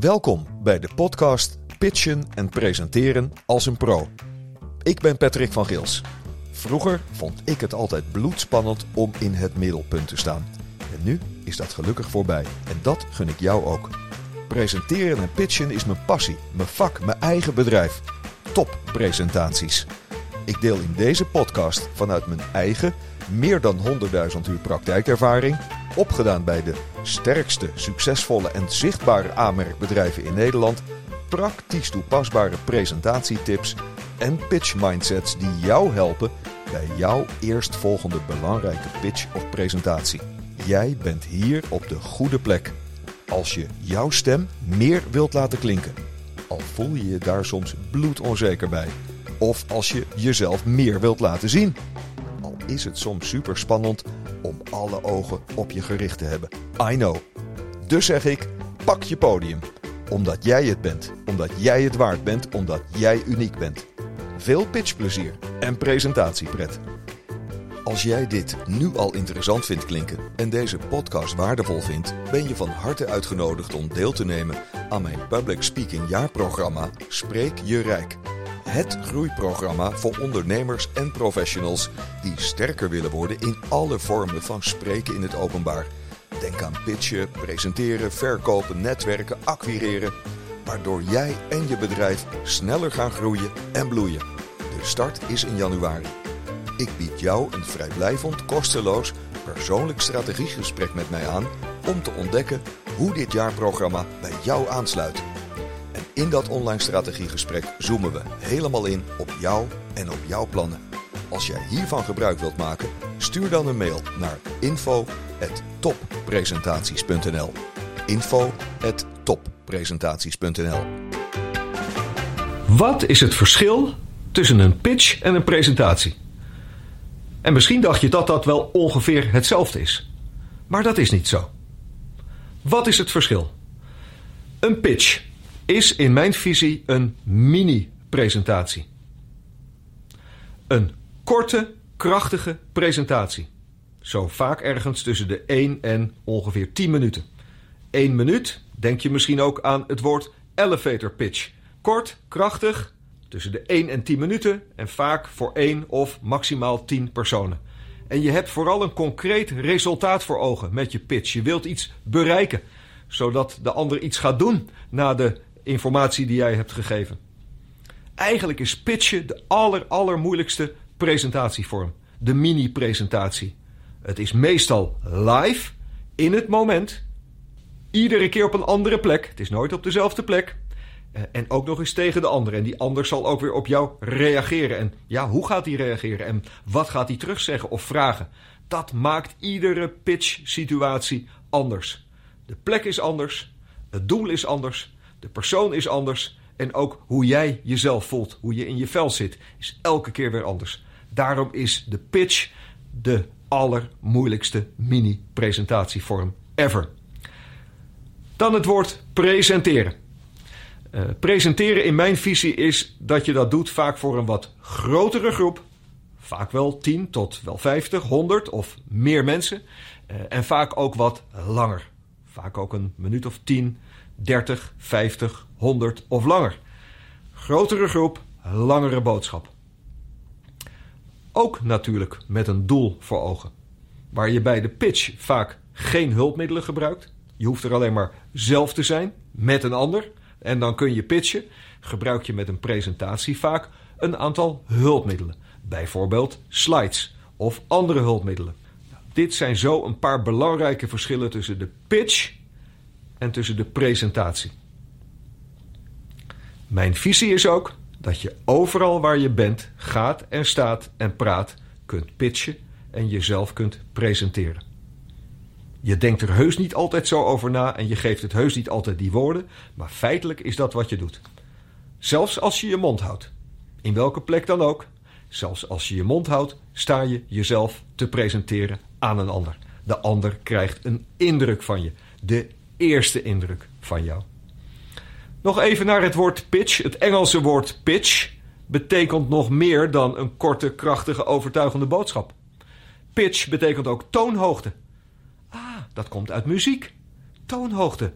Welkom bij de podcast Pitchen en Presenteren als een pro. Ik ben Patrick van Gils. Vroeger vond ik het altijd bloedspannend om in het middelpunt te staan. En nu is dat gelukkig voorbij. En dat gun ik jou ook. Presenteren en pitchen is mijn passie, mijn vak, mijn eigen bedrijf. Toppresentaties. Ik deel in deze podcast vanuit mijn eigen meer dan 100.000 uur praktijkervaring, opgedaan bij de sterkste, succesvolle en zichtbare aanmerkbedrijven in Nederland, praktisch toepasbare presentatietips en pitch mindsets die jou helpen bij jouw eerstvolgende belangrijke pitch of presentatie. Jij bent hier op de goede plek. Als je jouw stem meer wilt laten klinken, al voel je je daar soms bloedonzeker bij, of als je jezelf meer wilt laten zien is het soms super spannend om alle ogen op je gericht te hebben. I know. Dus zeg ik: pak je podium. Omdat jij het bent, omdat jij het waard bent, omdat jij uniek bent. Veel pitchplezier en presentatiepret. Als jij dit nu al interessant vindt klinken en deze podcast waardevol vindt, ben je van harte uitgenodigd om deel te nemen aan mijn Public Speaking jaarprogramma Spreek je Rijk. Het groeiprogramma voor ondernemers en professionals die sterker willen worden in alle vormen van spreken in het openbaar. Denk aan pitchen, presenteren, verkopen, netwerken, acquireren. Waardoor jij en je bedrijf sneller gaan groeien en bloeien. De start is in januari. Ik bied jou een vrijblijvend, kosteloos, persoonlijk strategiegesprek met mij aan om te ontdekken hoe dit jaarprogramma bij jou aansluit. In dat online strategiegesprek zoomen we helemaal in op jou en op jouw plannen. Als jij hiervan gebruik wilt maken, stuur dan een mail naar info@toppresentaties.nl. info@toppresentaties.nl. Wat is het verschil tussen een pitch en een presentatie? En misschien dacht je dat dat wel ongeveer hetzelfde is. Maar dat is niet zo. Wat is het verschil? Een pitch is in mijn visie een mini-presentatie. Een korte, krachtige presentatie. Zo vaak ergens tussen de 1 en ongeveer 10 minuten. 1 minuut, denk je misschien ook aan het woord elevator pitch. Kort, krachtig, tussen de 1 en 10 minuten en vaak voor 1 of maximaal 10 personen. En je hebt vooral een concreet resultaat voor ogen met je pitch. Je wilt iets bereiken, zodat de ander iets gaat doen na de informatie die jij hebt gegeven. Eigenlijk is pitchen de aller, allermoeilijkste presentatievorm. De mini-presentatie. Het is meestal live, in het moment. Iedere keer op een andere plek. Het is nooit op dezelfde plek. Eh, en ook nog eens tegen de ander. En die ander zal ook weer op jou reageren. En ja, hoe gaat hij reageren? En wat gaat hij terugzeggen of vragen? Dat maakt iedere pitch-situatie anders. De plek is anders. Het doel is anders. De persoon is anders en ook hoe jij jezelf voelt, hoe je in je vel zit, is elke keer weer anders. Daarom is de pitch de allermoeilijkste mini-presentatievorm ever. Dan het woord presenteren. Uh, presenteren in mijn visie is dat je dat doet vaak voor een wat grotere groep. Vaak wel 10 tot wel 50, 100 of meer mensen. Uh, en vaak ook wat langer. Vaak ook een minuut of 10, 30, 50, 100 of langer. Grotere groep, langere boodschap. Ook natuurlijk met een doel voor ogen. Waar je bij de pitch vaak geen hulpmiddelen gebruikt. Je hoeft er alleen maar zelf te zijn met een ander. En dan kun je pitchen. Gebruik je met een presentatie vaak een aantal hulpmiddelen. Bijvoorbeeld slides of andere hulpmiddelen. Dit zijn zo een paar belangrijke verschillen tussen de pitch en tussen de presentatie. Mijn visie is ook dat je overal waar je bent, gaat en staat en praat, kunt pitchen en jezelf kunt presenteren. Je denkt er heus niet altijd zo over na en je geeft het heus niet altijd die woorden, maar feitelijk is dat wat je doet. Zelfs als je je mond houdt, in welke plek dan ook, zelfs als je je mond houdt, sta je jezelf te presenteren aan een ander. De ander krijgt een indruk van je. De eerste indruk van jou. Nog even naar het woord pitch. Het Engelse woord pitch betekent nog meer dan een korte, krachtige, overtuigende boodschap. Pitch betekent ook toonhoogte. Ah, dat komt uit muziek. Toonhoogte.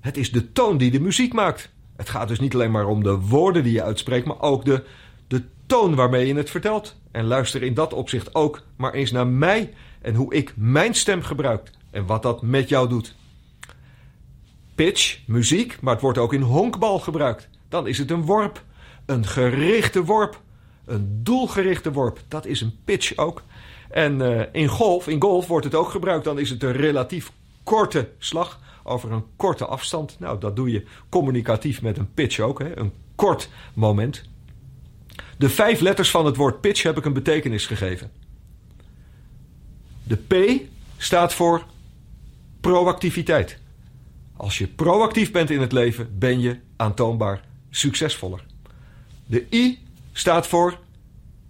Het is de toon die de muziek maakt. Het gaat dus niet alleen maar om de woorden die je uitspreekt, maar ook de, de toon waarmee je het vertelt. En luister in dat opzicht ook maar eens naar mij en hoe ik mijn stem gebruik en wat dat met jou doet. Pitch, muziek, maar het wordt ook in honkbal gebruikt. Dan is het een worp, een gerichte worp, een doelgerichte worp. Dat is een pitch ook. En uh, in golf, in golf wordt het ook gebruikt. Dan is het een relatief korte slag over een korte afstand. Nou, dat doe je communicatief met een pitch ook, hè? een kort moment. De vijf letters van het woord pitch heb ik een betekenis gegeven. De P staat voor proactiviteit. Als je proactief bent in het leven, ben je aantoonbaar succesvoller. De I staat voor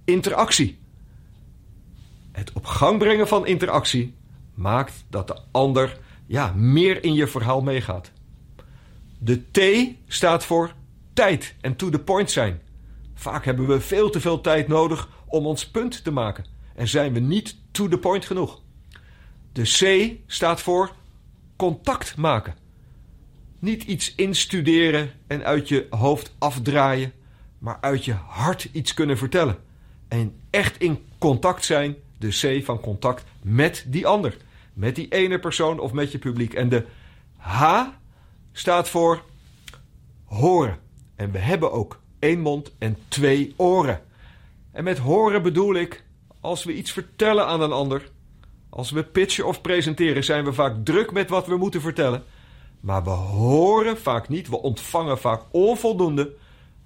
interactie. Het op gang brengen van interactie maakt dat de ander ja, meer in je verhaal meegaat. De T staat voor tijd en to the point zijn. Vaak hebben we veel te veel tijd nodig om ons punt te maken en zijn we niet to the point genoeg. De C staat voor contact maken. Niet iets instuderen en uit je hoofd afdraaien, maar uit je hart iets kunnen vertellen. En echt in contact zijn, de C van contact met die ander. Met die ene persoon of met je publiek. En de H staat voor horen. En we hebben ook één mond en twee oren. En met horen bedoel ik, als we iets vertellen aan een ander, als we pitchen of presenteren, zijn we vaak druk met wat we moeten vertellen. Maar we horen vaak niet, we ontvangen vaak onvoldoende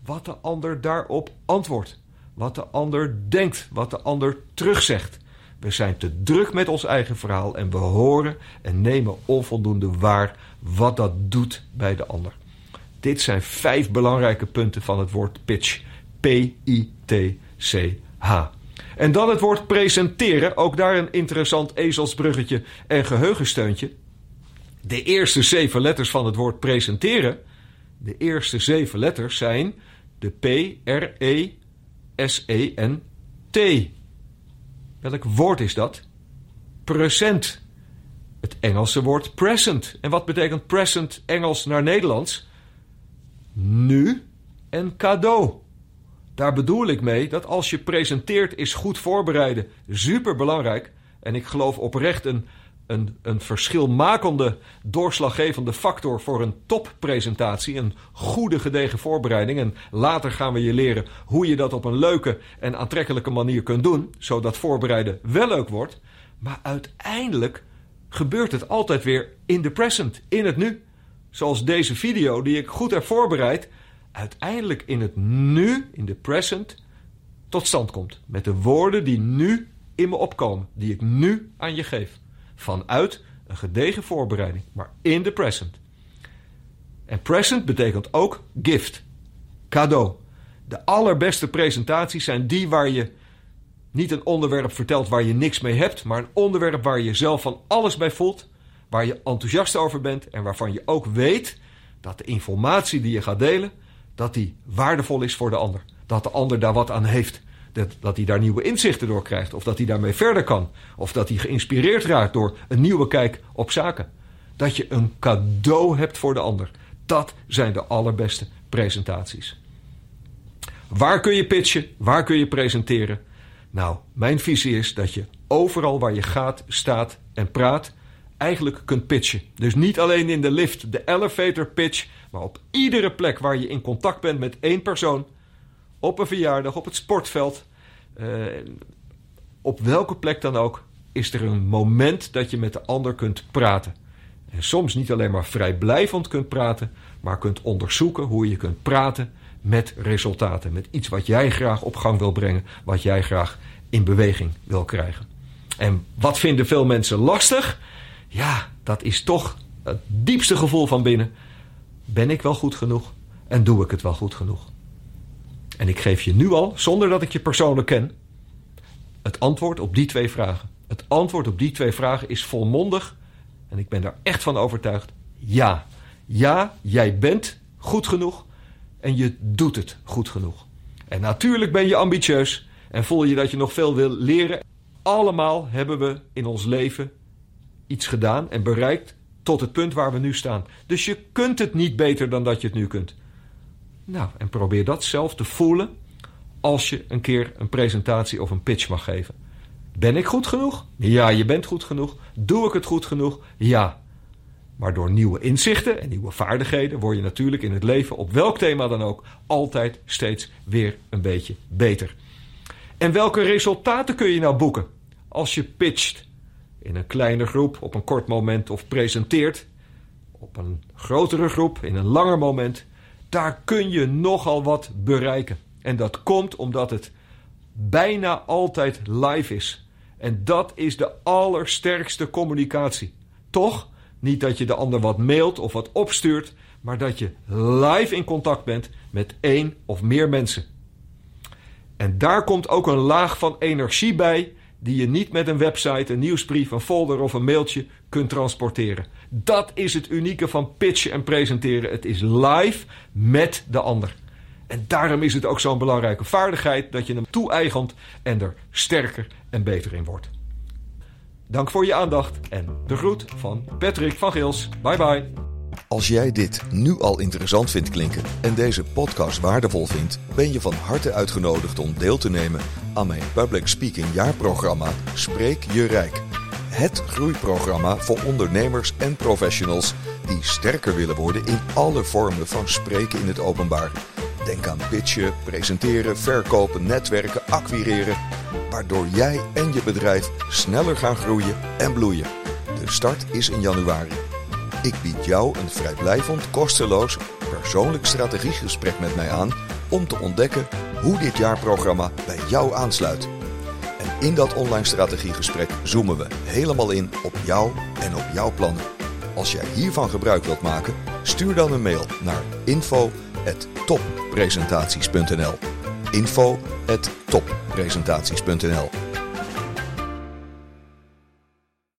wat de ander daarop antwoordt. Wat de ander denkt, wat de ander terugzegt. We zijn te druk met ons eigen verhaal en we horen en nemen onvoldoende waar wat dat doet bij de ander. Dit zijn vijf belangrijke punten van het woord pitch. P-I-T-C-H. En dan het woord presenteren, ook daar een interessant ezelsbruggetje en geheugensteuntje. De eerste zeven letters van het woord presenteren, de eerste zeven letters zijn de P, R, E, S, E en T. Welk woord is dat? Present. Het Engelse woord present. En wat betekent present Engels naar Nederlands? Nu en cadeau. Daar bedoel ik mee dat als je presenteert is goed voorbereiden super belangrijk. En ik geloof oprecht een, een, een verschilmakende, doorslaggevende factor voor een toppresentatie. Een goede gedegen voorbereiding. En later gaan we je leren hoe je dat op een leuke en aantrekkelijke manier kunt doen. Zodat voorbereiden wel leuk wordt. Maar uiteindelijk gebeurt het altijd weer in de present, in het nu. Zoals deze video die ik goed heb voorbereid uiteindelijk in het nu, in de present, tot stand komt. Met de woorden die nu in me opkomen, die ik nu aan je geef. Vanuit een gedegen voorbereiding, maar in de present. En present betekent ook gift, cadeau. De allerbeste presentaties zijn die waar je niet een onderwerp vertelt waar je niks mee hebt, maar een onderwerp waar je zelf van alles bij voelt, waar je enthousiast over bent en waarvan je ook weet dat de informatie die je gaat delen dat die waardevol is voor de ander. Dat de ander daar wat aan heeft. Dat, dat hij daar nieuwe inzichten door krijgt. Of dat hij daarmee verder kan. Of dat hij geïnspireerd raakt door een nieuwe kijk op zaken. Dat je een cadeau hebt voor de ander. Dat zijn de allerbeste presentaties. Waar kun je pitchen? Waar kun je presenteren? Nou, mijn visie is dat je overal waar je gaat, staat en praat, eigenlijk kunt pitchen. Dus niet alleen in de lift, de elevator pitch, maar op iedere plek waar je in contact bent met één persoon, op een verjaardag, op het sportveld, uh, op welke plek dan ook, is er een moment dat je met de ander kunt praten. En soms niet alleen maar vrijblijvend kunt praten, maar kunt onderzoeken hoe je kunt praten met resultaten. Met iets wat jij graag op gang wil brengen, wat jij graag in beweging wil krijgen. En wat vinden veel mensen lastig? Ja, dat is toch het diepste gevoel van binnen. Ben ik wel goed genoeg en doe ik het wel goed genoeg? En ik geef je nu al, zonder dat ik je persoonlijk ken, het antwoord op die twee vragen. Het antwoord op die twee vragen is volmondig en ik ben daar echt van overtuigd. Ja, ja, jij bent goed genoeg en je doet het goed genoeg. En natuurlijk ben je ambitieus en voel je dat je nog veel wil leren. Allemaal hebben we in ons leven iets gedaan en bereikt tot het punt waar we nu staan. Dus je kunt het niet beter dan dat je het nu kunt. Nou, en probeer dat zelf te voelen als je een keer een presentatie of een pitch mag geven. Ben ik goed genoeg? Ja, je bent goed genoeg. Doe ik het goed genoeg? Ja. Maar door nieuwe inzichten en nieuwe vaardigheden word je natuurlijk in het leven, op welk thema dan ook, altijd steeds weer een beetje beter. En welke resultaten kun je nou boeken als je pitcht in een kleine groep op een kort moment of presenteert op een grotere groep in een langer moment? Daar kun je nogal wat bereiken. En dat komt omdat het bijna altijd live is. En dat is de allersterkste communicatie. Toch? Niet dat je de ander wat mailt of wat opstuurt, maar dat je live in contact bent met één of meer mensen. En daar komt ook een laag van energie bij die je niet met een website, een nieuwsbrief, een folder of een mailtje kunt transporteren. Dat is het unieke van pitchen en presenteren. Het is live met de ander. En daarom is het ook zo'n belangrijke vaardigheid dat je hem toe-eigent en er sterker en beter in wordt. Dank voor je aandacht en de groet van Patrick van Gils. Bye bye. Als jij dit nu al interessant vindt klinken en deze podcast waardevol vindt, ben je van harte uitgenodigd om deel te nemen aan mijn Public Speaking jaarprogramma Spreek je Rijk. Het groeiprogramma voor ondernemers en professionals die sterker willen worden in alle vormen van spreken in het openbaar. Denk aan pitchen, presenteren, verkopen, netwerken, acquireren, waardoor jij en je bedrijf sneller gaan groeien en bloeien. De start is in januari. Ik bied jou een vrijblijvend, kosteloos, persoonlijk strategiegesprek met mij aan om te ontdekken hoe dit jaarprogramma bij jou aansluit. In dat online strategiegesprek zoomen we helemaal in op jou en op jouw plannen. Als jij hiervan gebruik wilt maken, stuur dan een mail naar info@toppresentaties.nl. info@toppresentaties.nl